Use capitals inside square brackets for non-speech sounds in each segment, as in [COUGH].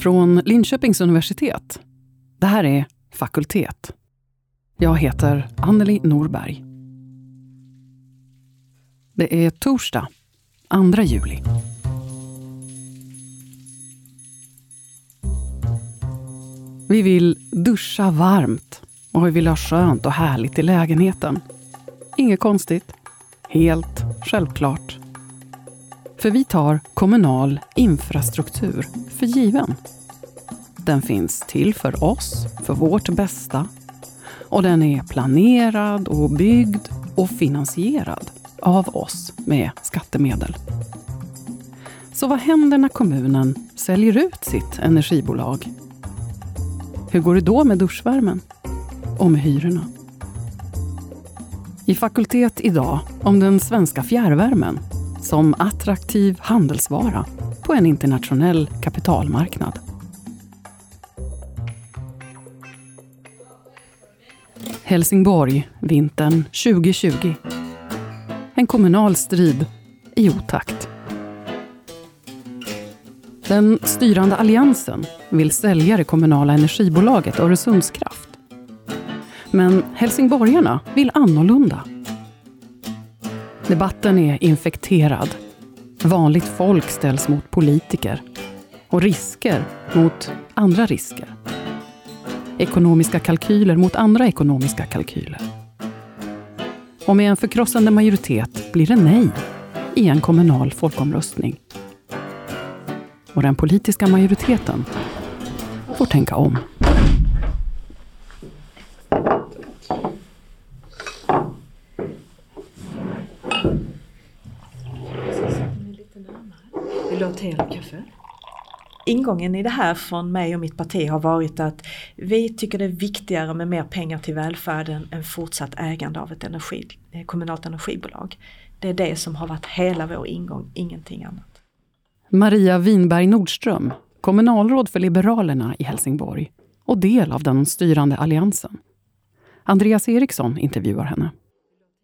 Från Linköpings universitet. Det här är Fakultet. Jag heter Anneli Norberg. Det är torsdag, 2 juli. Vi vill duscha varmt och vi vill ha skönt och härligt i lägenheten. Inget konstigt. Helt självklart. För vi tar kommunal infrastruktur för given. Den finns till för oss, för vårt bästa. Och den är planerad och byggd och finansierad av oss med skattemedel. Så vad händer när kommunen säljer ut sitt energibolag? Hur går det då med duschvärmen? Och med hyrorna? I Fakultet idag om den svenska fjärrvärmen som attraktiv handelsvara på en internationell kapitalmarknad. Helsingborg, vintern 2020. En kommunal strid i otakt. Den styrande alliansen vill sälja det kommunala energibolaget Öresundskraft. Men helsingborgarna vill annorlunda. Debatten är infekterad. Vanligt folk ställs mot politiker och risker mot andra risker. Ekonomiska kalkyler mot andra ekonomiska kalkyler. Och med en förkrossande majoritet blir det nej i en kommunal folkomröstning. Och den politiska majoriteten får tänka om. Vill du ha te eller kaffe? Ingången i det här från mig och mitt parti har varit att vi tycker det är viktigare med mer pengar till välfärden än fortsatt ägande av ett energi, eh, kommunalt energibolag. Det är det som har varit hela vår ingång, ingenting annat. Maria Winberg Nordström, kommunalråd för Liberalerna i Helsingborg och del av den styrande alliansen. Andreas Eriksson intervjuar henne.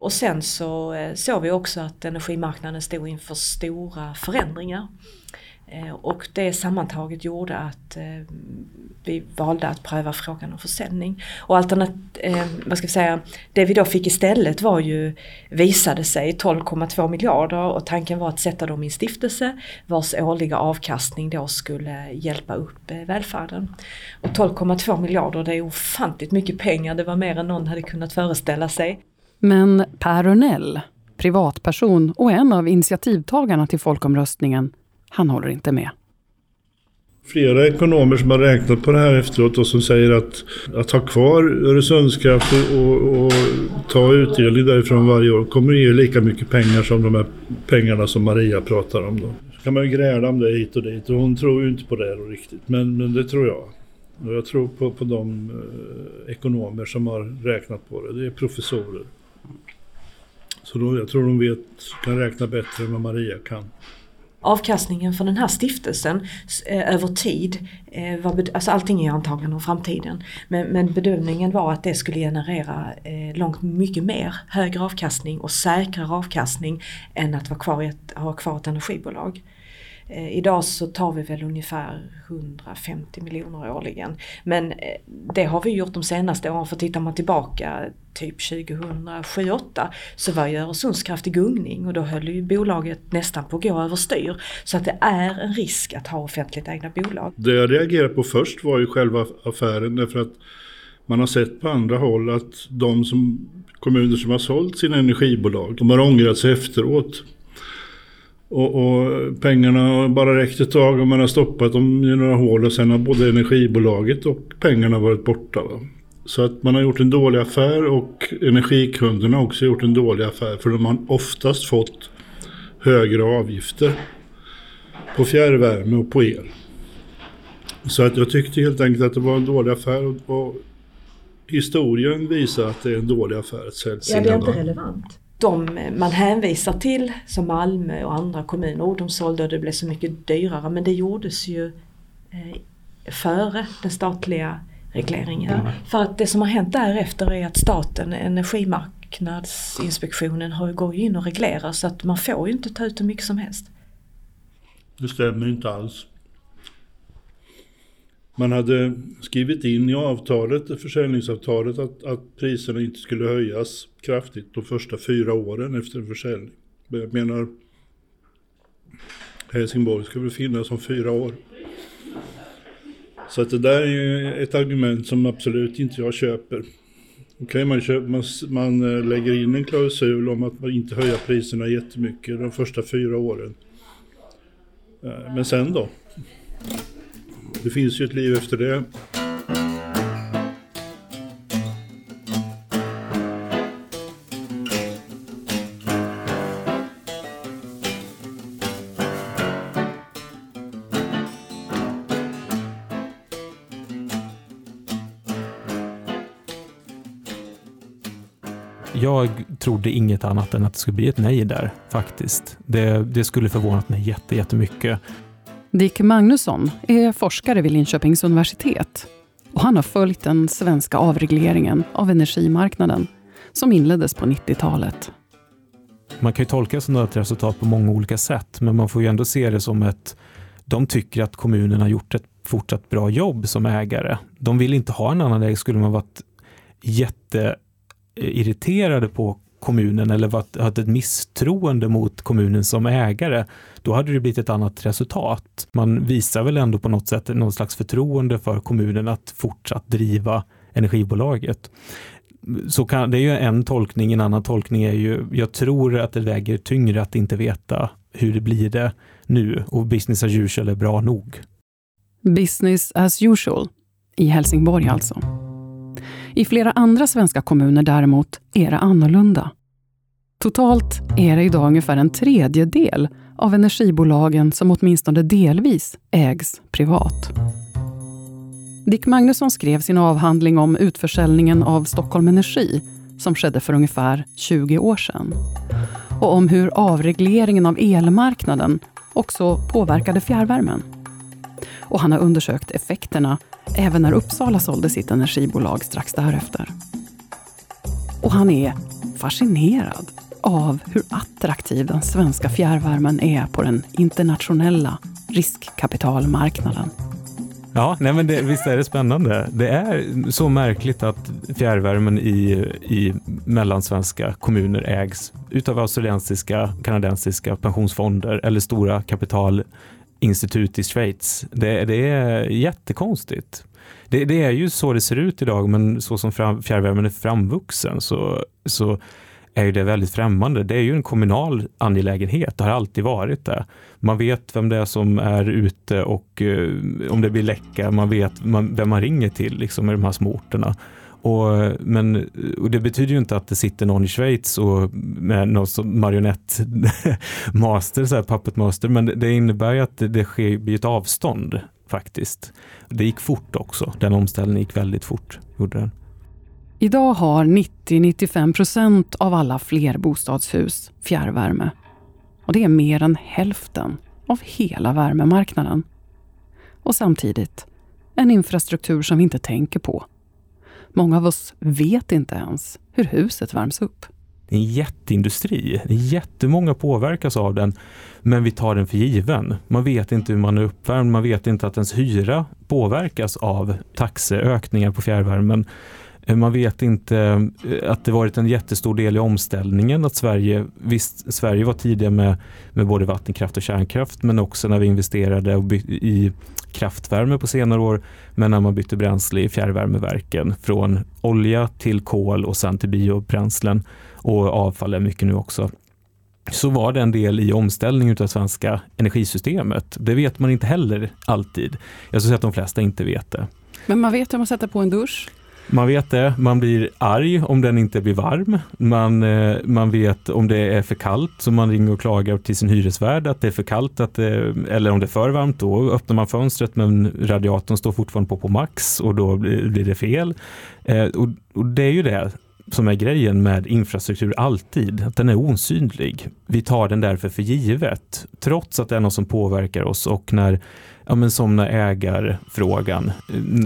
Och sen så eh, såg vi också att energimarknaden stod inför stora förändringar. Eh, och det sammantaget gjorde att eh, vi valde att pröva frågan om försäljning. Och alternat, eh, vad ska vi säga, det vi då fick istället var ju, visade sig 12,2 miljarder och tanken var att sätta dem i en stiftelse vars årliga avkastning då skulle hjälpa upp välfärden. Och 12,2 miljarder det är ofantligt mycket pengar, det var mer än någon hade kunnat föreställa sig. Men Per Örnell, privatperson och en av initiativtagarna till folkomröstningen, han håller inte med. Flera ekonomer som har räknat på det här efteråt och som säger att att ha kvar Öresundskraft och, och ta utdelning därifrån varje år kommer att ge lika mycket pengar som de här pengarna som Maria pratar om. Då. Så kan man ju gräla om det hit och dit och hon tror ju inte på det riktigt. Men, men det tror jag. Och jag tror på, på de eh, ekonomer som har räknat på det. Det är professorer. Så då, jag tror de vet, kan räkna bättre än vad Maria kan. Avkastningen för den här stiftelsen eh, över tid, eh, var, alltså allting är ju antagande om framtiden, men, men, bedömningen var att det skulle generera eh, långt mycket mer högre avkastning och säkrare avkastning än att vara kvar ett, ha kvar ett energibolag. Eh, idag så tar vi väl ungefär 150 miljoner årligen. Men eh, det har vi gjort de senaste åren för tittar man tillbaka typ 2007-2008 så var ju Öresundskraft i gungning och då höll ju bolaget nästan på att gå överstyr. Så att det är en risk att ha offentligt ägda bolag. Det jag reagerade på först var ju själva affären därför att man har sett på andra håll att de som, kommuner som har sålt sina energibolag, de har ångrat sig efteråt. Och, och, pengarna bara räckt ett tag och man har stoppat dem i några hål och sen har både energibolaget och pengarna varit borta. Va? Så att man har gjort en dålig affär och energikunderna har också gjort en dålig affär för de har oftast fått högre avgifter på fjärrvärme och på el. Så att jag tyckte helt enkelt att det var en dålig affär och, och historien visar att det är en dålig affär att sälja Ja, det är inte relevant de man hänvisar till, som Malmö och andra kommuner, och de sålde och det blev så mycket dyrare. Men det gjordes ju eh, före den statliga regleringen. Mm. För att det som har hänt därefter är att staten, Energimarknadsinspektionen, har går in och reglerar så att man får ju inte ta ut hur mycket som helst. Det stämmer inte alls. Man hade skrivit in i avtalet, försäljningsavtalet att, att priserna inte skulle höjas kraftigt de första fyra åren efter en försäljning. Jag menar, Helsingborg ska väl finnas om fyra år. Så att det där är ett argument som absolut inte jag köper. Okej, man, man, man eh, lägger in en klausul om att man inte höja priserna jättemycket de första fyra åren. Eh, men sen då? Det finns ju ett liv efter det. Jag trodde inget annat än att det skulle bli ett nej där, faktiskt. Det, det skulle förvånat mig jättemycket. Dick Magnusson är forskare vid Linköpings universitet och han har följt den svenska avregleringen av energimarknaden som inleddes på 90-talet. Man kan ju tolka sådana resultat på många olika sätt, men man får ju ändå se det som ett... De tycker att kommunen har gjort ett fortsatt bra jobb som ägare. De vill inte ha en annan ägare. Skulle man varit jätteirriterade på kommunen eller varit, haft ett misstroende mot kommunen som ägare, då hade det blivit ett annat resultat. Man visar väl ändå på något sätt någon slags förtroende för kommunen att fortsatt driva energibolaget. Så kan, det är ju en tolkning, en annan tolkning är ju, jag tror att det väger tyngre att inte veta hur det blir det nu och business as usual är bra nog. Business as usual, i Helsingborg alltså. I flera andra svenska kommuner däremot är det annorlunda. Totalt är det idag ungefär en tredjedel av energibolagen som åtminstone delvis ägs privat. Dick Magnusson skrev sin avhandling om utförsäljningen av Stockholm Energi som skedde för ungefär 20 år sedan. Och om hur avregleringen av elmarknaden också påverkade fjärrvärmen. Och han har undersökt effekterna även när Uppsala sålde sitt energibolag strax därefter. Och han är fascinerad av hur attraktiv den svenska fjärrvärmen är på den internationella riskkapitalmarknaden. Ja, nej men det, visst är det spännande. Det är så märkligt att fjärrvärmen i, i mellansvenska kommuner ägs utav australiensiska, kanadensiska pensionsfonder eller stora kapitalinstitut i Schweiz. Det, det är jättekonstigt. Det, det, är ju så det ser ut idag, men så som fram, fjärrvärmen är framvuxen så, så är ju det väldigt främmande. Det är ju en kommunal angelägenhet, det har alltid varit det. Man vet vem det är som är ute och eh, om det blir läcka, man vet man, vem man ringer till liksom, i de här små orterna. Och, men, och det betyder ju inte att det sitter någon i Schweiz och med någon som marionettmaster, [LAUGHS] så här puppet master, men det, det innebär ju att det, det sker blir ett avstånd faktiskt. Det gick fort också, den omställningen gick väldigt fort. Gjorde den. Idag har 90-95 procent av alla flerbostadshus fjärrvärme. Och det är mer än hälften av hela värmemarknaden. Och samtidigt en infrastruktur som vi inte tänker på. Många av oss vet inte ens hur huset värms upp. Det är en jätteindustri. Jättemånga påverkas av den, men vi tar den för given. Man vet inte hur man är uppvärmd, man vet inte att ens hyra påverkas av taxeökningar på fjärrvärmen. Eh, man vet inte eh, att det varit en jättestor del i omställningen att Sverige, visst Sverige var tidiga med, med både vattenkraft och kärnkraft men också när vi investerade i kraftvärme på senare år men när man bytte bränsle i fjärrvärmeverken från olja till kol och sen till biobränslen och avfall är mycket nu också så var det en del i omställningen av svenska energisystemet. Det vet man inte heller alltid. Jag skulle säga att de flesta inte vet det. Men man vet hur man sätter på en dusch? Man vet det, man blir arg om den inte blir varm. Man, eh, man vet om det är för kallt så man ringer och klagar till sin hyresvärd att det är för kallt att det, eller om det är för varmt då öppnar man fönstret men radiatorn står fortfarande på på max och då blir det fel. Eh, och, och det är ju det som är grejen med infrastruktur alltid, att den är osynlig. Vi tar den därför för givet, trots att det är något som påverkar oss och när ja, men som när ägarfrågan,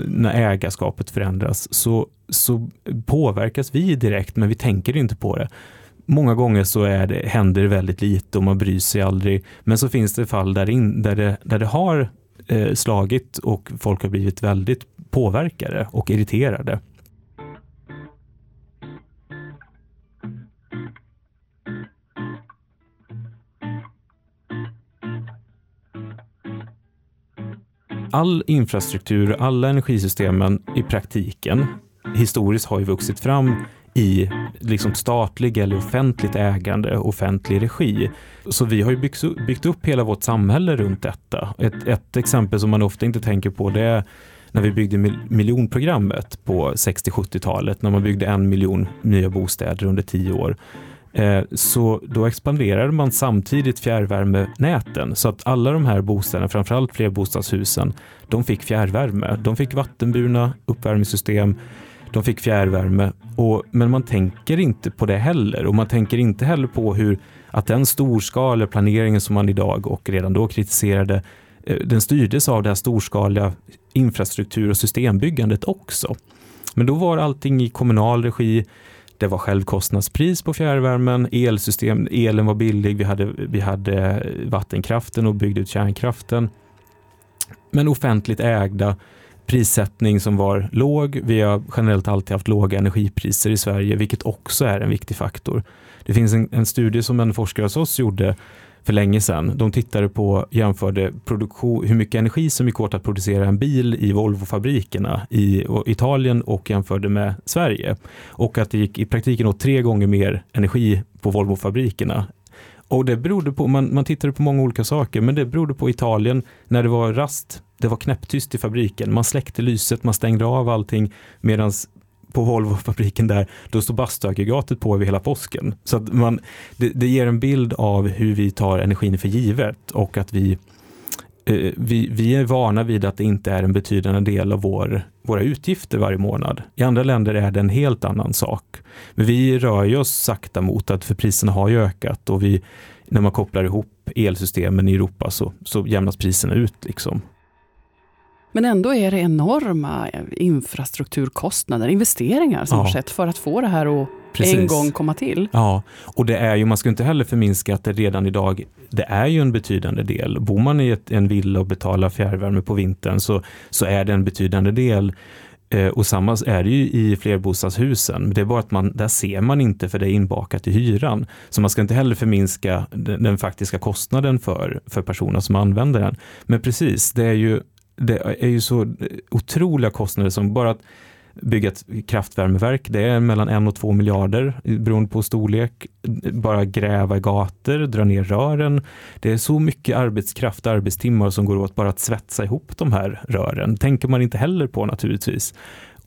när ägarskapet förändras, så, så påverkas vi direkt, men vi tänker inte på det. Många gånger så är det, händer det väldigt lite och man bryr sig aldrig. Men så finns det fall där, in, där, det, där det har eh, slagit och folk har blivit väldigt påverkade och irriterade. All infrastruktur, alla energisystemen i praktiken historiskt har ju vuxit fram i liksom statlig eller offentligt ägande, offentlig regi. Så vi har ju byggt, byggt upp hela vårt samhälle runt detta. Ett, ett exempel som man ofta inte tänker på det är när vi byggde miljonprogrammet på 60-70-talet, när man byggde en miljon nya bostäder under tio år. Eh, så då expanderade man samtidigt fjärrvärmenäten så att alla de här bostäderna, framförallt flerbostadshusen, de fick fjärrvärme. De fick vattenburna uppvärmningssystem de fick fjärrvärme, och, men man tänker inte på det heller. Och man tänker inte heller på hur att den storskaliga planeringen som man idag och redan då kritiserade, eh, den styrdes av det här storskaliga infrastruktur och systembyggandet också. Men då var allting i kommunal regi. Det var självkostnadspris på fjärrvärmen, elsystem, elen var billig, vi hade, vi hade vattenkraften och byggde ut kärnkraften. Men offentligt ägda prissättning som var låg. Vi har generellt alltid haft låga energipriser i Sverige, vilket också är en viktig faktor. Det finns en, en studie som en forskare hos oss gjorde för länge sedan. De tittade på, jämförde produktion, hur mycket energi som gick åt att producera en bil i Volvo-fabrikerna i Italien och jämförde med Sverige. Och att det gick i praktiken åt tre gånger mer energi på Volvo-fabrikerna och det berodde på, man, man tittade på många olika saker, men det berodde på Italien när det var rast det var knäpptyst i fabriken. Man släckte lyset, man stängde av allting medan på Volvofabriken där, då står bastuaggregatet på över hela påsken. Så att man, det, det, ger en bild av hur vi tar energin för givet och att vi, eh, vi, vi är vana vid att det inte är en betydande del av vår, våra utgifter varje månad. I andra länder är det en helt annan sak. Men vi rör ju oss sakta mot att, för priserna har ju ökat och vi, när man kopplar ihop elsystemen i Europa så, så jämnas priserna ut. Liksom. Men ändå är det enorma infrastrukturkostnader, investeringar som ja. har skett för att få det här att Precis. en gång komma till. Ja, och det är ju, man ska inte heller förminska att det redan idag, det är ju en betydande del. Bor man i ett, en villa och betalar fjärrvärme på vintern så, så är det en betydande del. Eh, och samma är det ju i flerbostadshusen. Det är bara att man, där ser man inte för det är inbakat i hyran. Så man ska inte heller förminska den, den faktiska kostnaden för, för personer som använder den. Men precis, det är ju det är ju så otroliga kostnader som bara att bygga ett kraftvärmeverk, det är mellan en och två miljarder beroende på storlek. Bara gräva gator, dra ner rören. Det är så mycket arbetskraft, arbetstimmar som går åt bara att svetsa ihop de här rören. tänker man inte heller på naturligtvis.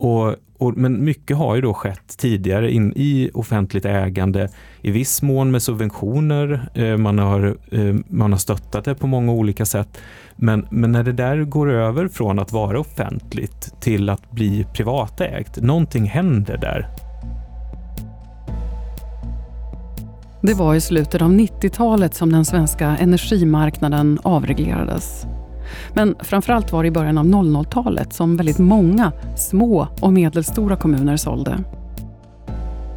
Och, och, men mycket har ju då skett tidigare in i offentligt ägande, i viss mån med subventioner. Eh, man, har, eh, man har stöttat det på många olika sätt. Men, men när det där går över från att vara offentligt till att bli privatägt, någonting händer där. Det var i slutet av 90-talet som den svenska energimarknaden avreglerades. Men framförallt var det i början av 00-talet som väldigt många små och medelstora kommuner sålde.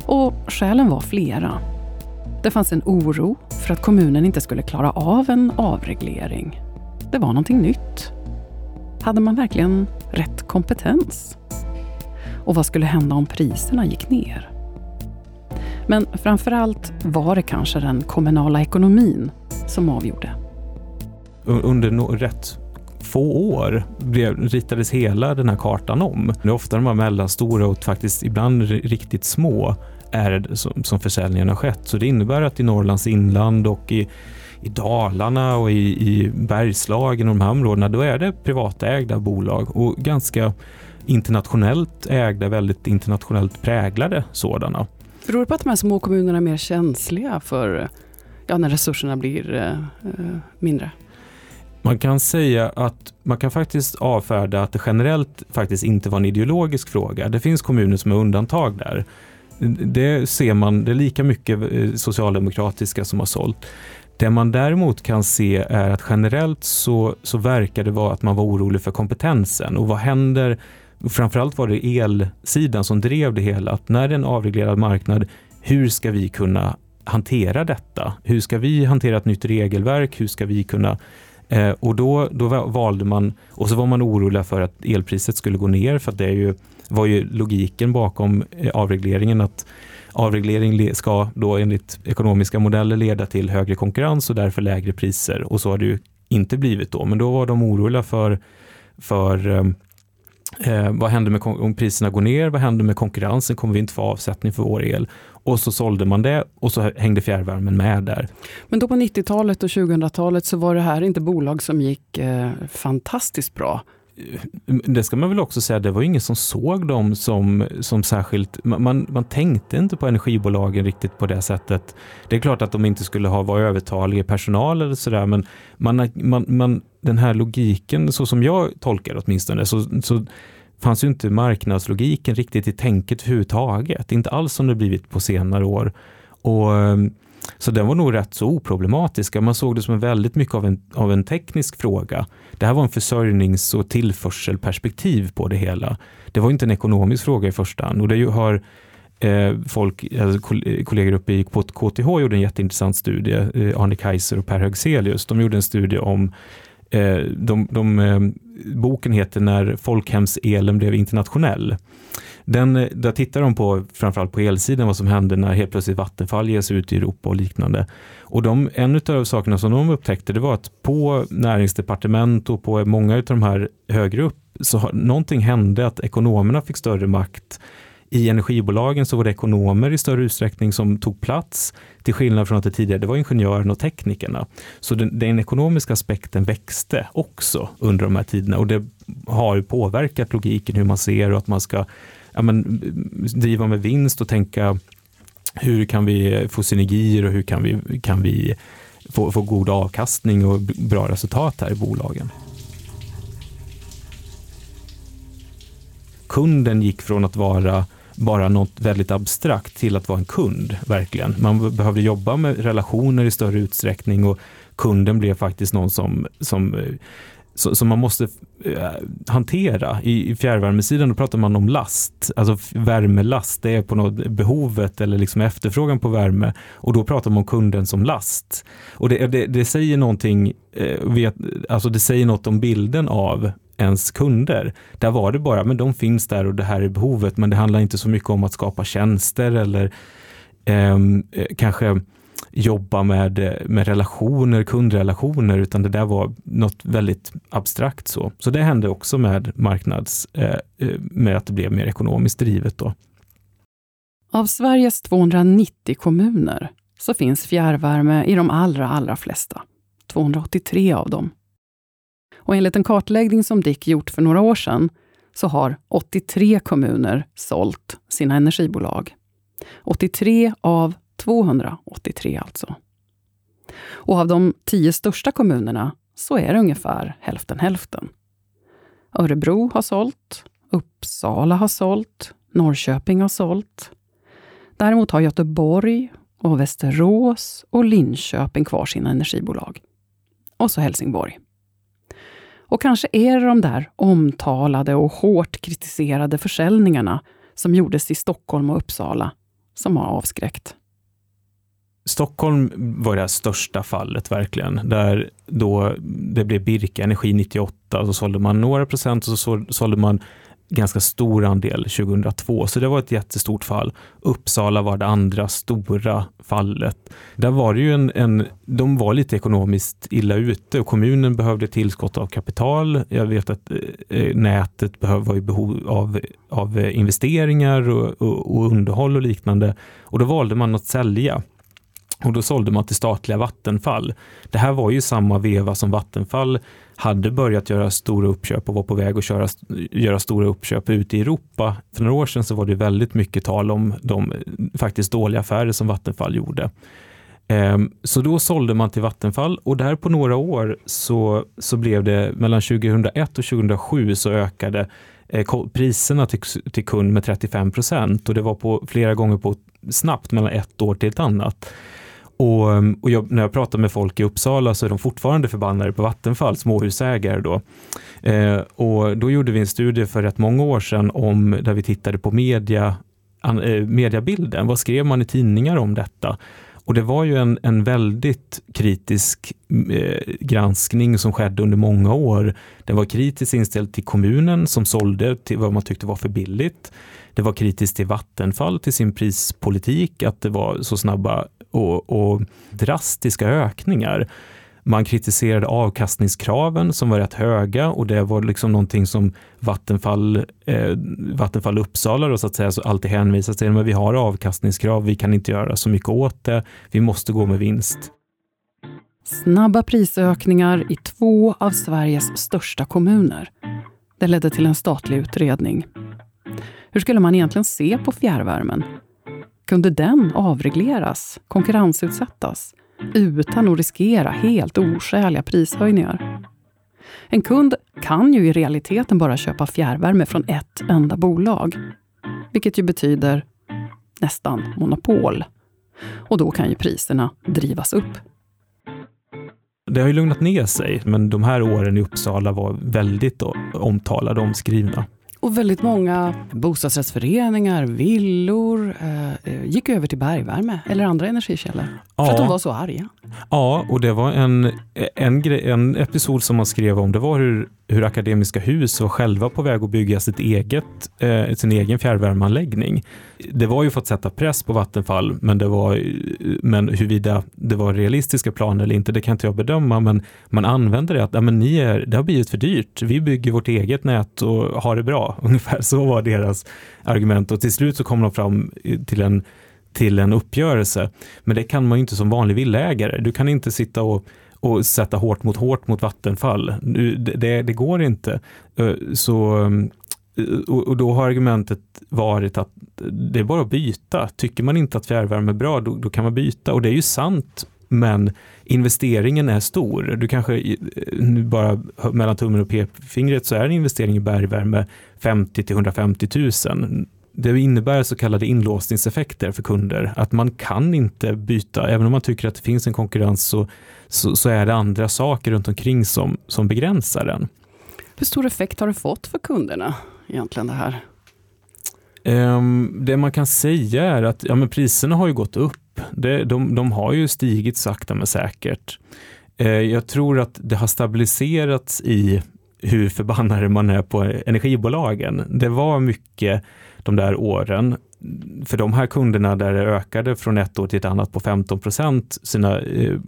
Och skälen var flera. Det fanns en oro för att kommunen inte skulle klara av en avreglering. Det var någonting nytt. Hade man verkligen rätt kompetens? Och vad skulle hända om priserna gick ner? Men framförallt var det kanske den kommunala ekonomin som avgjorde. Under no rätt få år blev, ritades hela den här kartan om. Det är ofta de här mellanstora och faktiskt ibland riktigt små är som, som försäljningen har skett. Så det innebär att i Norrlands inland och i, i Dalarna och i, i Bergslagen och de här områdena, då är det privatägda bolag och ganska internationellt ägda, väldigt internationellt präglade sådana. Beror det på att de här små kommunerna är mer känsliga för ja, när resurserna blir eh, eh mindre? Man kan säga att man kan faktiskt avfärda att det generellt faktiskt inte var en ideologisk fråga. Det finns kommuner som är undantag där. Det ser man, det är lika mycket eh, socialdemokratiska som har sålt. Det man däremot kan se är att generellt så, så verkar det vara att man var orolig för kompetensen och vad händer Framförallt var det elsidan som drev det hela, att när det är en avreglerad marknad, hur ska vi kunna hantera detta? Hur ska vi hantera ett nytt regelverk? Hur ska vi kunna Eh, och då, då valde man, och så var man orolig för att elpriset skulle gå ner för att det är ju, var ju logiken bakom eh, avregleringen att avreglering ska då enligt ekonomiska modeller leda till högre konkurrens och därför lägre priser och så har det ju inte blivit då. Men då var de oroliga för, för ehm, eh, vad händer med, om priserna går ner? Vad händer med konkurrensen? Kommer vi inte få avsättning för vår el? Och så sålde man det och så hängde fjärrvärmen med där. Men då på 90-talet och 2000-talet så var det här inte bolag som gick eh, fantastiskt bra. Det ska man väl också säga, det var ingen som såg dem som, som särskilt... Man, man tänkte inte på energibolagen riktigt på det sättet. Det är klart att de inte skulle ha varit övertaliga i personal eller sådär, men man, man, man, den här logiken, så som jag tolkar det åtminstone, så, så fanns ju inte marknadslogiken riktigt i tänket överhuvudtaget. Inte alls som det blivit på senare år. Och, ehm, så den var nog rätt så oproblematisk. Man såg det som väldigt mycket av en, av en teknisk fråga. Det här var en försörjnings och tillförselperspektiv på det hela. Det var inte en ekonomisk fråga i första hand. Och det har eh, folk, alltså eh, kollegor uppe på KTH gjorde en jätteintressant studie, eh, Arne Kaiser och Per Högselius. De gjorde en studie om Eh, de, de, eh, boken heter När folkhemselen blev internationell. Den, eh, där tittar de på, framförallt på elsidan, vad som hände när helt plötsligt Vattenfall ges sig ut i Europa och liknande. Och de, en av sakerna som de upptäckte det var att på näringsdepartement och på många av de här högre upp så någonting hände att ekonomerna fick större makt i energibolagen så var det ekonomer i större utsträckning som tog plats, till skillnad från att det tidigare det var ingenjörerna och teknikerna. Så den, den ekonomiska aspekten växte också under de här tiderna och det har påverkat logiken hur man ser och att man ska ja, men, driva med vinst och tänka hur kan vi få synergier och hur kan vi, kan vi få, få god avkastning och bra resultat här i bolagen. Kunden gick från att vara bara något väldigt abstrakt till att vara en kund, verkligen. Man behövde jobba med relationer i större utsträckning och kunden blev faktiskt någon som, som eh, som man måste eh, hantera. I fjärrvärmesidan då pratar man om last, alltså värmelast, det är på något behovet eller liksom efterfrågan på värme och då pratar man om kunden som last. Och det, det, det säger någonting, eh, alltså det säger något om bilden av ens kunder. Där var det bara, men de finns där och det här är behovet, men det handlar inte så mycket om att skapa tjänster eller ehm, eh, kanske jobba med, med relationer, kundrelationer, utan det där var något väldigt abstrakt så. Så det hände också med marknads, eh, eh med att det blev mer ekonomiskt drivet då. Av Sveriges 290 kommuner så finns fjärrvärme i de allra, allra flesta. 283 av dem. Och enligt en kartläggning som Dick gjort för några år sedan så har 83 kommuner sålt sina energibolag. 83 av 283 alltså. Och av de tio största kommunerna så är det ungefär hälften hälften. Örebro har sålt, Uppsala har sålt, Norrköping har sålt. Däremot har Göteborg och Västerås och Linköping kvar sina energibolag. Och så Helsingborg. Och kanske är det de där omtalade och hårt kritiserade försäljningarna som gjordes i Stockholm och Uppsala som har avskräckt. Stockholm var det största fallet verkligen, där då det blev Birka Energi 98, så sålde man några procent och så sålde man ganska stor andel 2002, så det var ett jättestort fall. Uppsala var det andra stora fallet. Där var det ju en, en, de var lite ekonomiskt illa ute och kommunen behövde tillskott av kapital. Jag vet att eh, eh nätet behöv, var i behov av, av investeringar och, och, och underhåll och liknande och då valde man att sälja. Och då sålde man till statliga Vattenfall. Det här var ju samma veva som Vattenfall hade börjat göra stora uppköp och var på väg att köra, göra stora uppköp ute i Europa. För några år sedan så var det väldigt mycket tal om de faktiskt dåliga affärer som Vattenfall gjorde. Ehm, så då sålde man till Vattenfall och där på några år så, så blev det mellan 2001 och 2007 så ökade eh, priserna till, till kund med 35 procent och det var på flera gånger på snabbt mellan ett år till ett annat. Och, ehm, och jag, när jag pratar med folk i Uppsala så är de fortfarande förbannade på Vattenfall, småhusägare då. Eh, och då gjorde vi en studie för rätt många år sedan om, där vi tittade på media, an, eh, mediabilden. Vad skrev man i tidningar om detta? Och det var ju en, en väldigt kritisk eh, granskning som skedde under många år. Den var kritiskt inställd till kommunen som sålde till vad man tyckte var för billigt. Det var kritiskt till Vattenfall, till sin prispolitik, att det var så snabba och, och drastiska ökningar. Man kritiserade avkastningskraven som var rätt höga och det var liksom någonting som Vattenfall, eh, Vattenfall Uppsala då, så att säga, så alltid hänvisade till. Men vi har avkastningskrav, vi kan inte göra så mycket åt det, vi måste gå med vinst. Snabba prisökningar i två av Sveriges största kommuner. Det ledde till en statlig utredning. Hur skulle man egentligen se på fjärrvärmen? Kunde den avregleras, konkurrensutsättas? utan att riskera helt oskäliga prishöjningar. En kund kan ju i realiteten bara köpa fjärrvärme från ett enda bolag, vilket ju betyder nästan monopol. Och då kan ju priserna drivas upp. Det har ju lugnat ner sig, men de här åren i Uppsala var väldigt omtalade och omskrivna. Och väldigt många bostadsrättsföreningar, villor eh, gick över till bergvärme eller andra energikällor. Ja. För att de var så arga. Ja, och det var en, en, en episod som man skrev om. Det var hur, hur Akademiska Hus var själva på väg att bygga sitt eget, eh, sin egen fjärrvärmeanläggning. Det var ju för att sätta press på Vattenfall, men, det var, men huruvida det var realistiska planer eller inte, det kan inte jag bedöma. Men man använde det att ja, men ni är, det har blivit för dyrt. Vi bygger vårt eget nät och har det bra. [LAUGHS] Ungefär så var deras argument och till slut så kom de fram till en till en uppgörelse. Men det kan man ju inte som vanlig villaägare. Du kan inte sitta och, och sätta hårt mot hårt mot Vattenfall. Det, det går inte. Eh, så, eh, och då har argumentet varit att det är bara att byta. Tycker man inte att fjärrvärme är bra, då, då kan man byta. Och det är ju sant, men investeringen är stor. Du kanske, eh, nu bara mellan tummen och pekfingret, så är en investering i bergvärme 50 till 150 000 det innebär så kallade inlåsningseffekter för kunder. Att man kan inte byta, även om man tycker att det finns en konkurrens så, så, så är det andra saker runt omkring som, som begränsar den. Hur stor effekt har det fått för kunderna egentligen det här? Um, det man kan säga är att ja, men priserna har ju gått upp. Det, de, de har ju stigit sakta men säkert. Uh, jag tror att det har stabiliserats i hur förbannade man är på energibolagen. Det var mycket de där åren. För de här kunderna där det ökade från ett år till ett annat på 15 procent sina, eh,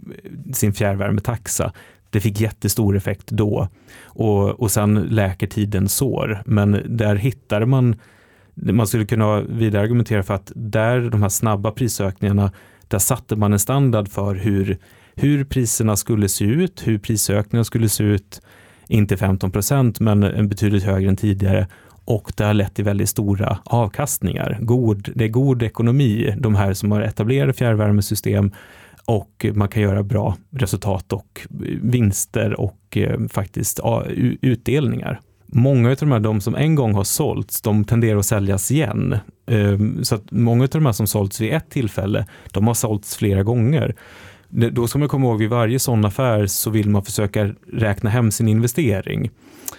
sin fjärrvärmetaxa, det fick jättestor effekt då. Och, och sen läker tiden sår. Men där hittade man, man skulle kunna vidare argumentera för att där de här snabba prisökningarna, där satte man en standard för hur, hur priserna skulle se ut, hur prisökningarna skulle se ut, inte 15 procent, men en betydligt högre än tidigare och det har lett till väldigt stora avkastningar. God, det är god ekonomi, de här som har etablerade fjärrvärmesystem och man kan göra bra resultat och vinster och eh, faktiskt utdelningar. Många av de här de som en gång har sålts, de tenderar att säljas igen. Ehm, så att många av de här som sålts vid ett tillfälle, de har sålts flera gånger. Då ska man komma ihåg vid varje sån affär så vill man försöka räkna hem sin investering.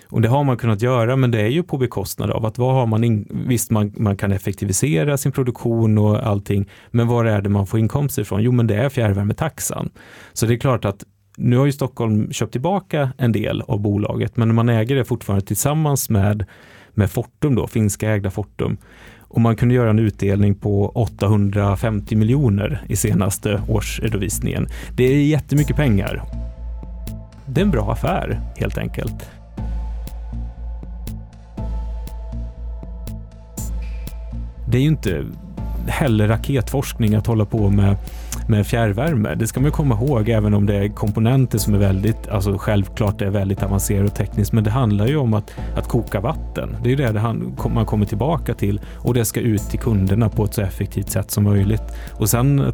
Och det har man kunnat göra, men det är ju på bekostnad av att vad har man in, visst man, man kan effektivisera sin produktion och allting, men var är det man får inkomster ifrån? Jo, men det är fjärrvärmetaxan. Så det är klart att nu har ju Stockholm köpt tillbaka en del av bolaget, men man äger det fortfarande tillsammans med, med Fortum, då, finska ägda Fortum. Och man kunde göra en utdelning på 850 miljoner i senaste årsredovisningen. Det är jättemycket pengar. Det är en bra affär helt enkelt. det är ju inte heller raketforskning att hålla på med, med fjärrvärme. Det ska man komma ihåg, även om det är komponenter som är väldigt, alltså självklart det är väldigt avancerat och tekniskt, men det handlar ju om att, att koka vatten. Det är det, det man kommer tillbaka till och det ska ut till kunderna på ett så effektivt sätt som möjligt. Och sen,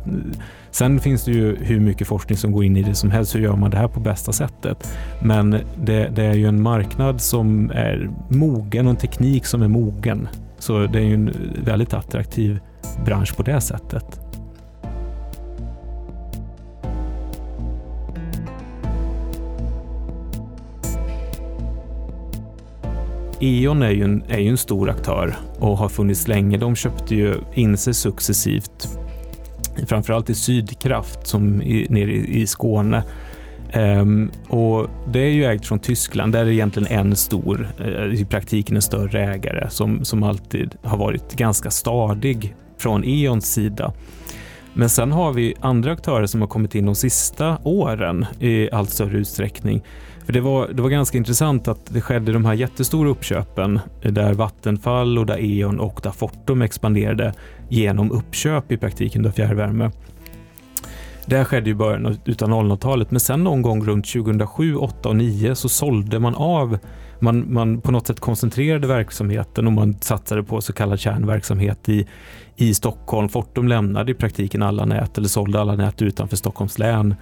sen finns det ju hur mycket forskning som går in i det som helst. Hur gör man det här på bästa sättet? Men det, det är ju en marknad som är mogen och en teknik som är mogen. Så det är ju en väldigt attraktiv bransch på det sättet. E.ON är ju, en, är ju en stor aktör och har funnits länge. De köpte ju in sig successivt framförallt i Sydkraft som är nere i Skåne. Um, och det är ju ägt från Tyskland. Där är det egentligen en stor, eh, i praktiken en större ägare som, som alltid har varit ganska stadig från E.ONs sida. Men sen har vi andra aktörer som har kommit in de sista åren i allt större utsträckning. För det var, det var ganska intressant att det skedde de här jättestora uppköpen eh, där Vattenfall och där E.ON och där Fortum expanderade genom uppköp i praktiken av fjärrvärme. Det här skedde i början av 00-talet, men sen någon gång runt 2007, 2008 och 2009 så sålde man av man, man på något sätt koncentrerade verksamheten och man satsade på så kallad kärnverksamhet i, i Stockholm. Fortum lämnade i praktiken alla nät eller sålde alla nät utanför Stockholms län.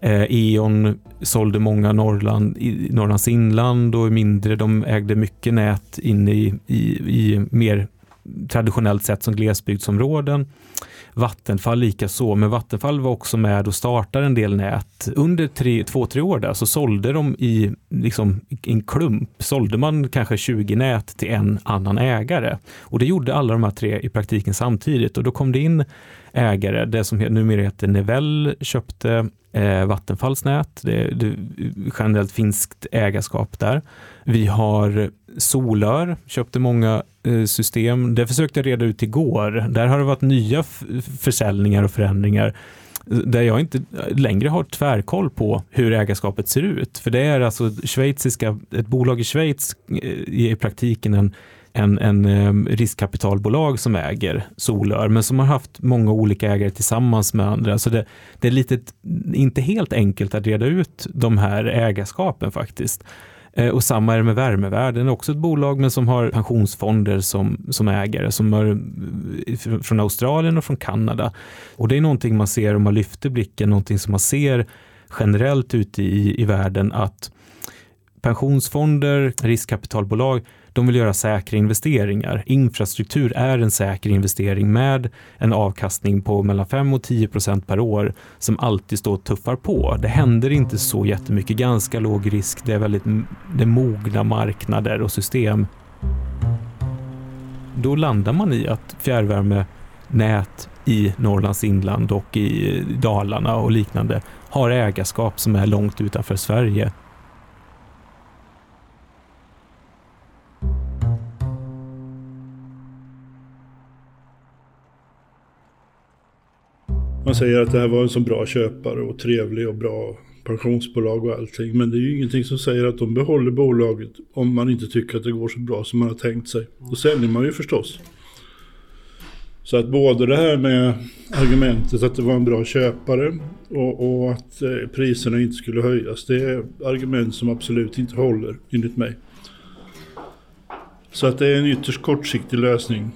Eh, E.ON sålde många Norrland, i Norrlands inland och mindre. De ägde mycket nät inne i, i, i mer traditionellt sett som glesbygdsområden. Vattenfall lika så, men Vattenfall var också med och startade en del nät. Under tre, två, tre år där så sålde de i liksom, en klump, sålde man kanske 20 nät till en annan ägare. Och det gjorde alla de här tre i praktiken samtidigt och då kom det in ägare, det som numera heter Nevell köpte eh, Vattenfalls nät. Det, det generellt finskt ägarskap där. Vi har Solör, köpte många eh, system. Det försökte jag reda ut igår. Där har det varit nya försäljningar och förändringar där jag inte längre har tvärkoll på hur ägarskapet ser ut. För det är alltså schweiziska, ett bolag i Schweiz är i praktiken en en, en ehm, riskkapitalbolag som äger Solör, men som har haft många olika ägare tillsammans med andra. Så det, det är lite, inte helt enkelt att reda ut de här ägarskapen faktiskt. Eh, och samma är det med Värmevärden, också ett bolag men som har pensionsfonder som, som ägare, som är eh, från Australien och från Kanada. Och det är någonting man ser om man lyfter blicken, någonting som man ser generellt ute i, i världen att pensionsfonder, riskkapitalbolag, de vill göra säkra investeringar. Infrastruktur är en säker investering med en avkastning på mellan 5 och 10 procent per år som alltid står och tuffar på. Det händer inte så jättemycket, ganska låg risk. Det är väldigt det är mogna marknader och system. Då landar man i att fjärrvärmenät i Norrlands inland och i Dalarna och liknande har ägarskap som är långt utanför Sverige. Man säger att det här var en så bra köpare och trevlig och bra pensionsbolag och allting. Men det är ju ingenting som säger att de behåller bolaget om man inte tycker att det går så bra som man har tänkt sig. Då säljer man ju förstås. Så att både det här med argumentet att det var en bra köpare och, och att eh, priserna inte skulle höjas. Det är argument som absolut inte håller enligt mig. Så att det är en ytterst kortsiktig lösning.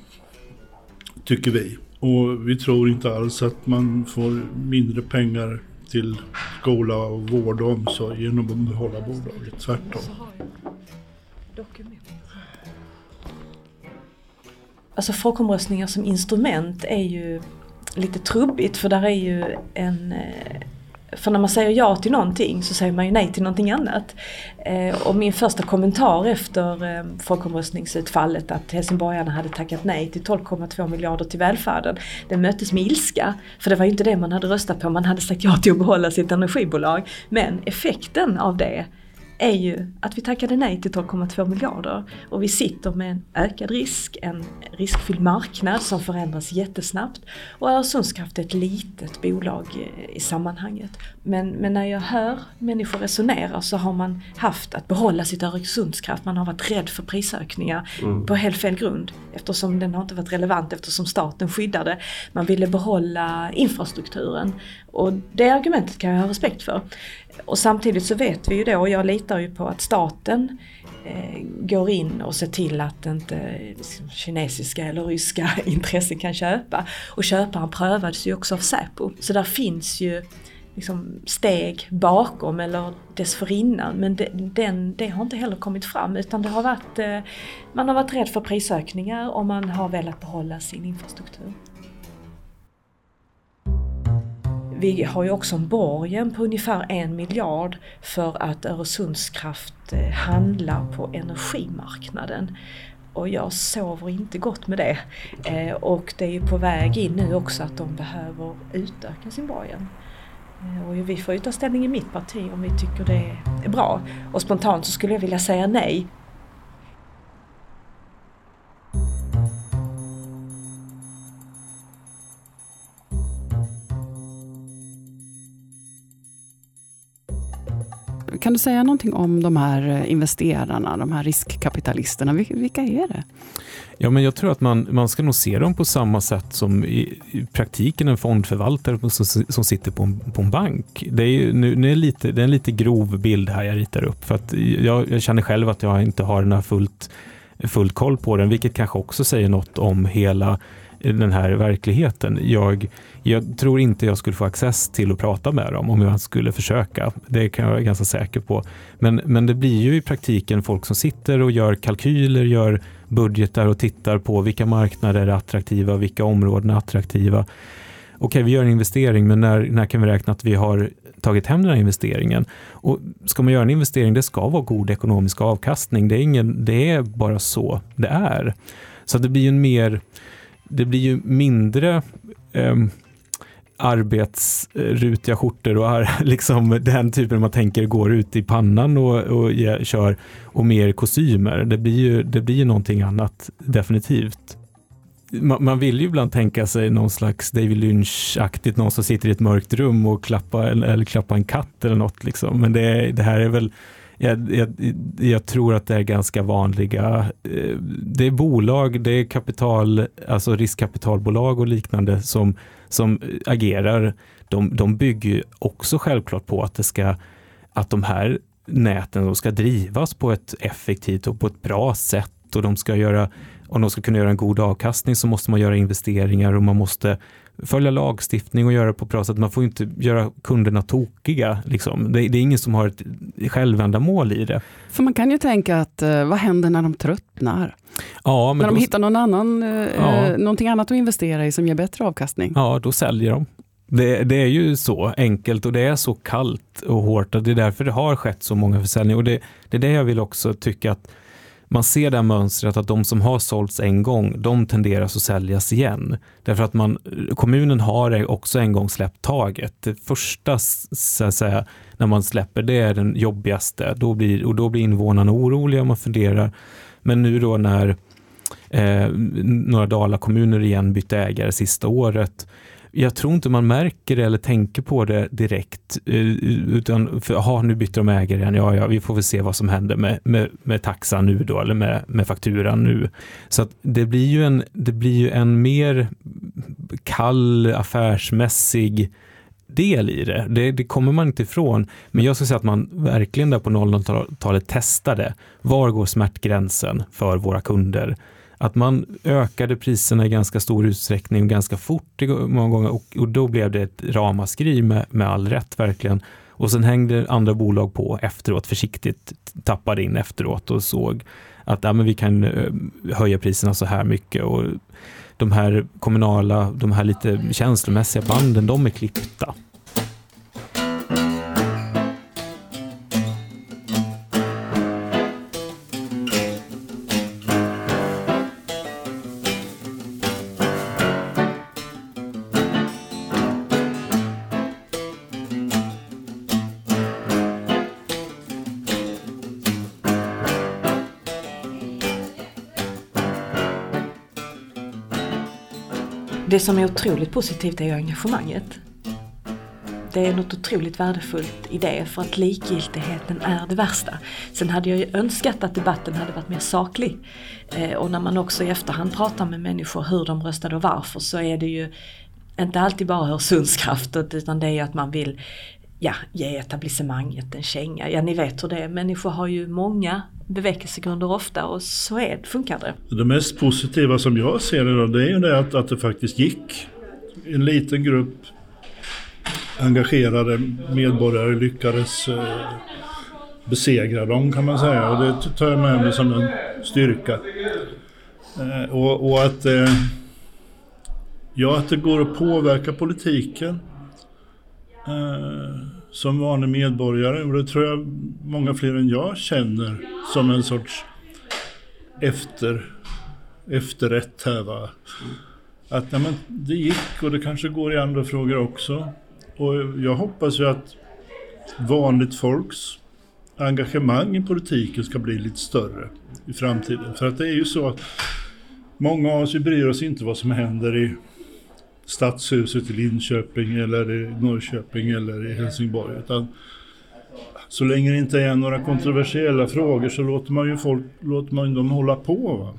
Tycker vi. Och vi tror inte alls att man får mindre pengar till skola, och vård och omsorg genom att behålla bolaget. Tvärtom. Alltså folkomröstningar som instrument är ju lite trubbigt för där är ju en eh, för när man säger ja till någonting så säger man ju nej till någonting annat. Eh, och min första kommentar efter eh, folkomröstningsutfallet att helsingborgarna hade tackat nej till 12,2 miljarder till välfärden. Den möttes med ilska. För det var ju inte det man hade röstat på. Man hade sagt ja till att behålla sitt energibolag. Men effekten av det är ju att vi tackade nej till 12,2 miljarder och vi sitter med en ökad risk, en riskfylld marknad som förändras jättesnabbt och Öresundskraft är ett litet bolag i sammanhanget. Men, men när jag hör människor resonera så har man haft att behålla sitt Öresundskraft, man har varit rädd för prisökningar mm. på helt fel grund eftersom den har inte varit relevant eftersom staten skyddade. Man ville behålla infrastrukturen och det argumentet kan jag ha respekt för. Och samtidigt så vet vi ju då, och jag litar ju på att staten eh, går in och ser till att inte liksom, kinesiska eller ryska [LAUGHS] intressen kan köpa. Och köparen prövades ju också av Säpo. Så där finns ju liksom, steg bakom eller dessförinnan men det, den, det har inte heller kommit fram utan det har varit, eh, man har varit rädd för prisökningar och man har velat behålla sin infrastruktur. Vi har ju också en borgen på ungefär en miljard för att Öresundskraft eh, handlar på energimarknaden. och jag sover inte gott med det. Eh, och det är ju på väg in nu också att de behöver utöka sin borgen. Eh, och vi får ju ta ställning i mitt parti om vi tycker det är bra. Och spontant så skulle jag vilja säga nej. Kan du säga någonting om de här eh, investerarna, de här riskkapitalisterna? Vilka är det? Ja, men jag tror att man, man ska nog se dem på samma sätt som i, i praktiken en fondförvaltare som, som sitter på en, på en bank. Det är, ju, nu, nu är lite, det är en lite grov bild här jag ritar upp, för att jag, jag känner själv att jag inte har den här fullt, fullt koll på den, vilket kanske också säger något om hela den här verkligheten. Jag, jag tror inte jag skulle få access till att prata med dem om jag skulle försöka. Det kan jag vara ganska säker på. Men, men det blir ju i praktiken folk som sitter och gör kalkyler, gör budgetar och tittar på vilka marknader är attraktiva, vilka områden är attraktiva. Okej, vi gör en investering, men när, när kan vi räkna att vi har tagit hem den här investeringen? Och ska man göra en investering, det ska vara god ekonomisk avkastning. Det är, ingen, det är bara så det är. Så det blir ju en mer det blir ju mindre eh, arbetsrutiga skjortor och [LAUGHS] liksom den typen man tänker går ut i pannan och, och ge, kör och mer kostymer. Det blir ju, det blir ju någonting annat definitivt. Man, man vill ju ibland tänka sig någon slags David Lynch-aktigt, någon som sitter i ett mörkt rum och klappar eller, eller klappar en katt eller något liksom. Men det, det här är väl jag, jag, jag, tror att det är ganska vanliga, eh, det är bolag, det är kapital, alltså riskkapitalbolag och liknande som, som agerar. De, de bygger också självklart på att det ska, att de här näten ska drivas på ett effektivt och på ett bra sätt och de ska göra, om de ska kunna göra en god avkastning så måste man göra investeringar och man måste följa lagstiftning och göra det på ett bra sätt. Man får inte göra kunderna tokiga. Liksom. Det, det, är ingen som har ett självändamål i det. För man kan ju tänka att eh, vad händer när de tröttnar? Ja, när de hittar någon annan, eh, ja. någonting annat att investera i som ger bättre avkastning? Ja, då säljer de. Det, det, är ju så enkelt och det är så kallt och hårt och det är därför det har skett så många försäljningar. Och det, det är det jag vill också tycka att man ser det här mönstret att de som har sålts en gång, de tenderar att säljas igen. Därför att man, kommunen har också en gång släppt taget. Det första, så att säga, när man släpper, det är den jobbigaste. Då blir, och då blir invånarna oroliga och man funderar. Men nu då när eh, några Dala kommuner igen bytte ägare sista året, jag tror inte man märker det eller tänker på det direkt. Eh, utan, för, aha, nu bytte de ägare igen. Ja, ja, vi får väl se vad som händer med, med, med taxan nu då, eller med, med fakturan nu. Så att det blir ju en, det blir ju en mer kall affärsmässig del i det. det. det. kommer man inte ifrån. Men jag skulle säga att man verkligen där på 00-talet testade. Var går smärtgränsen för våra kunder? Att man ökade priserna i ganska stor utsträckning och ganska fort många gånger och, och då blev det ett ramaskri med, med all rätt verkligen. Och sen hängde andra bolag på efteråt, försiktigt tappade in efteråt och såg att ja, men vi kan eh, höja priserna så här mycket. Och de här kommunala, de här lite känslomässiga banden, de är klippta. Det som är otroligt positivt är ju engagemanget. Det är något otroligt värdefullt i det för att likgiltigheten är det värsta. Sen hade jag ju önskat att debatten hade varit mer saklig. Eh, och när man också i efterhand pratar med människor hur de röstade och varför så är det ju inte alltid bara Öresundskraftet utan det är ju att man vill ja, ge etablissemanget en känga. Ja, ni vet hur det är. Människor har ju många bevekelsegrunder ofta och så är, funkar det. Det mest positiva som jag ser det då, det är ju det att, att det faktiskt gick. En liten grupp engagerade medborgare lyckades eh, besegra dem kan man säga. Och det tar jag med mig som en styrka. Eh, och, och, att, eh, ja, att det går att påverka politiken eh, som vanlig medborgare. Och det tror jag många fler än jag känner som en sorts efter efterrätt här va. Att ja, men det gick och det kanske går i andra frågor också. Och jag hoppas ju att vanligt folks engagemang i politiken ska bli lite större i framtiden. För att det är ju så att många av oss bryr oss inte vad som händer i Stadshuset i Linköping eller i Norrköping eller i Helsingborg. Utan så länge det inte är några kontroversiella frågor så låter man ju folk, låter man dem hålla på. Va?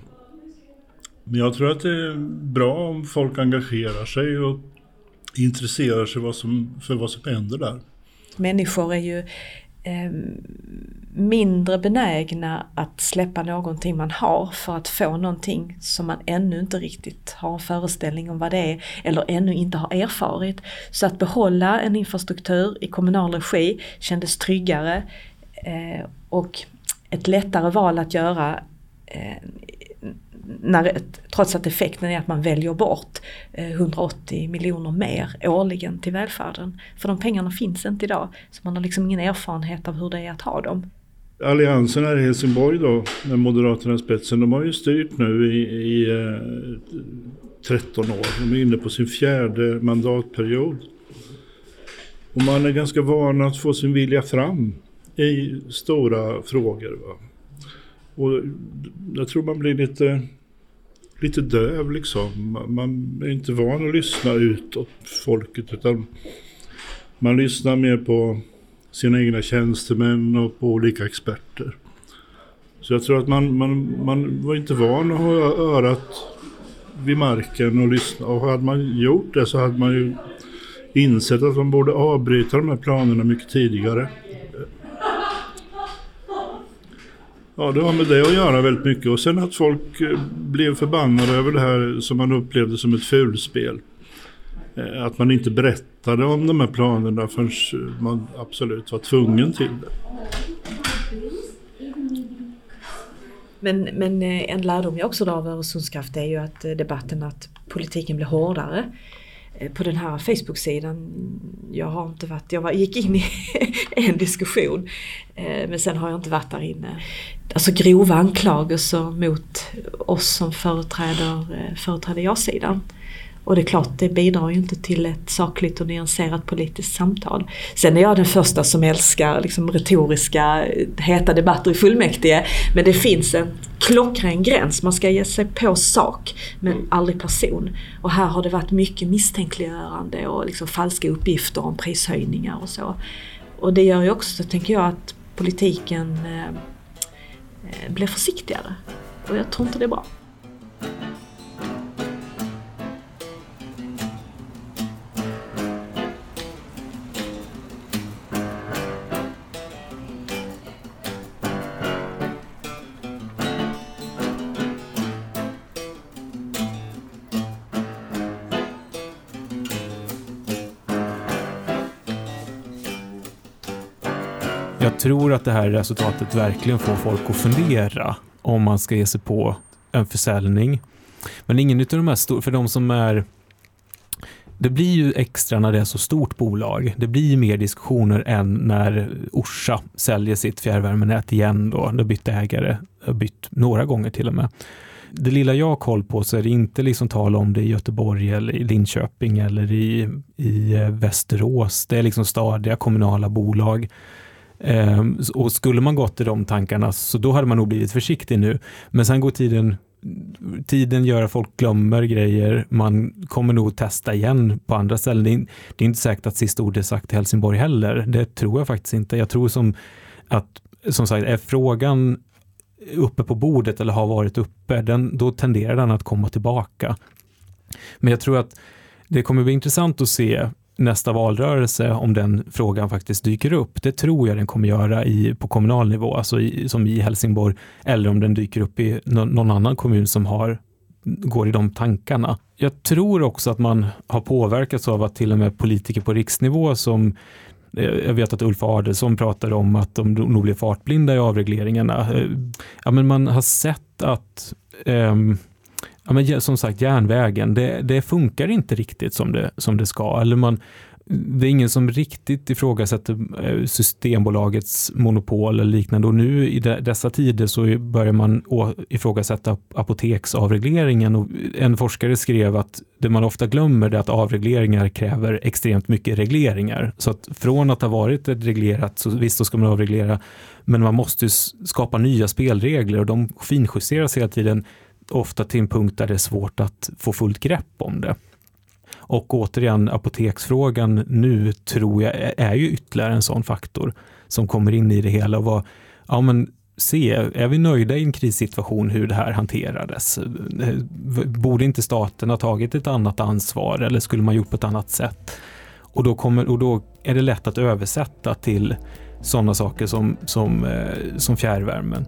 Men jag tror att det är bra om folk engagerar sig och intresserar sig vad som, för vad som händer där. Människor är ju eh, mindre benägna att släppa någonting man har för att få någonting som man ännu inte riktigt har en föreställning om vad det är eller ännu inte har erfarit. Så att behålla en infrastruktur i kommunal regi kändes tryggare eh, och ett lättare val att göra eh, när, trots att effekten är att man väljer bort eh, 180 miljoner mer årligen till välfärden. För de pengarna finns inte idag, så man har liksom ingen erfarenhet av hur det är att ha dem. Alliansen här i Helsingborg då, med Moderaterna i spetsen, de har ju styrt nu i, i eh, 13 år. De är inne på sin fjärde mandatperiod. Och man är ganska van att få sin vilja fram i stora frågor. Va? Och jag tror man blir lite, lite döv liksom. Man är inte van att lyssna utåt folket utan man lyssnar mer på sina egna tjänstemän och på olika experter. Så jag tror att man, man, man var inte van att ha örat vid marken och lyssna. Och hade man gjort det så hade man ju insett att man borde avbryta de här planerna mycket tidigare. Ja, det har med det att göra väldigt mycket. Och sen att folk blev förbannade över det här som man upplevde som ett fulspel. Eh, att man inte berättade om de här planerna förrän man absolut var tvungen till det. Men, men eh, en lärdom jag också drar av Öresundskraft är ju att eh, debatten att politiken blir hårdare på den här Facebook-sidan. Jag har inte varit, jag var, gick in i [LAUGHS] en diskussion men sen har jag inte varit där inne alltså grova anklagelser mot oss som företräder, företräder ja-sidan. Och det är klart, det bidrar ju inte till ett sakligt och nyanserat politiskt samtal. Sen är jag den första som älskar liksom, retoriska, heta debatter i fullmäktige. Men det finns en klockren gräns. Man ska ge sig på sak, men aldrig person. Och här har det varit mycket misstänkliggörande och liksom falska uppgifter om prishöjningar och så. Och det gör ju också, tänker jag, att politiken eh, Eh, blir försiktigare. Och jag tror inte det är bra. Tror att det här resultatet verkligen får folk att fundera om man ska ge sig på en försäljning. Men ingen av de här stora, för de som är det blir ju extra när det är så stort bolag. Det blir mer diskussioner än när Orsa säljer sitt fjärrvärmenät igen då. Det bytte ägare, har bytt några gånger till och med. Det lilla jag har koll på så är det inte liksom tal om det i Göteborg eller i Linköping eller i, i Västerås. Det är liksom stadiga kommunala bolag Ehm, och skulle man gått i de tankarna så då hade man nog blivit försiktig nu. Men sen går tiden tiden gör att folk glömmer grejer. Man kommer nog testa igen på andra ställen. Det är, det är inte säkert att sista ordet är sagt i Helsingborg heller. Det tror jag faktiskt inte. Jag tror som att, som sagt, är frågan uppe på bordet eller har varit uppe, den, då tenderar den att komma tillbaka. Men jag tror att det kommer bli intressant att se nästa valrörelse om den frågan faktiskt dyker upp. Det tror jag den kommer göra i, på kommunal nivå, alltså i, som i Helsingborg, eller om den dyker upp i någon annan kommun som har, går i de tankarna. Jag tror också att man har påverkats av att till och med politiker på riksnivå som eh, jag vet att Ulf Adelsohn pratade om att de nog blir fartblinda i avregleringarna. Eh, ja, men man har sett att um, Ja, men som sagt, järnvägen, det, det, funkar inte riktigt som det, som det ska. Eller man, det är ingen som riktigt ifrågasätter eh, Systembolagets monopol eller liknande och nu i dessa tider så börjar man ifrågasätta apoteksavregleringen och en forskare skrev att det man ofta glömmer är att avregleringar kräver extremt mycket regleringar. Så att från att ha varit ett reglerat, så visst så ska man avreglera, men man måste skapa nya spelregler och de finjusteras hela tiden, ofta till en punkt där det är svårt att få fullt grepp om det. Och återigen, apoteksfrågan nu tror jag är ju ytterligare en sån faktor som kommer in i det hela. Och vad, ja, men se, är vi nöjda i en krissituation hur det här hanterades? Borde inte staten ha tagit ett annat ansvar eller skulle man gjort på ett annat sätt? Och då, kommer, och då är det lätt att översätta till sådana saker som, som, eh, som fjärrvärmen.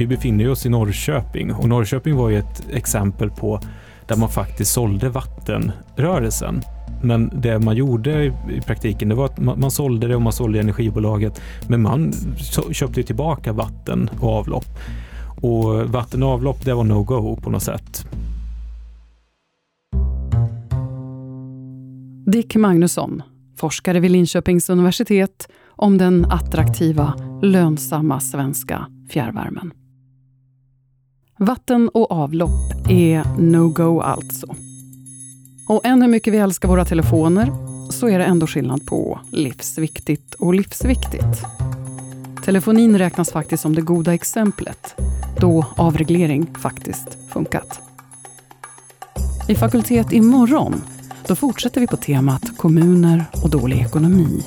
Vi befinner oss i Norrköping och Norrköping var ju ett exempel på där man faktiskt sålde vattenrörelsen. Men det man gjorde i praktiken det var att man, sålde det och man sålde energibolaget. Men man köpte tillbaka vatten och avlopp. Och vatten och avlopp det var no-go på något sätt. Dick Magnusson, forskare vid Linköpings universitet om den attraktiva, lönsamma svenska fjärrvärmen. Vatten och avlopp är no-go alltså. Och än hur mycket vi älskar våra telefoner så är det ändå skillnad på livsviktigt och livsviktigt. Telefonin räknas faktiskt som det goda exemplet då avreglering faktiskt funkat. I Fakultet imorgon då fortsätter vi på temat kommuner och dålig ekonomi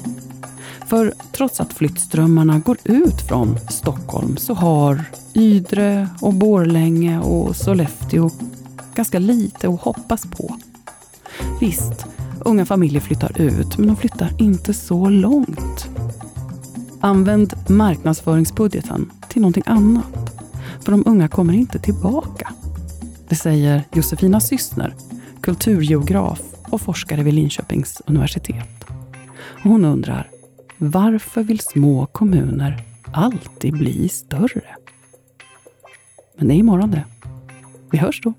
för trots att flyttströmmarna går ut från Stockholm så har Ydre och Borlänge och Sollefteå ganska lite att hoppas på. Visst, unga familjer flyttar ut, men de flyttar inte så långt. Använd marknadsföringsbudgeten till någonting annat. För de unga kommer inte tillbaka. Det säger Josefina Syssner, kulturgeograf och forskare vid Linköpings universitet. hon undrar, varför vill små kommuner alltid bli större? Men det är imorgon det. Vi hörs då.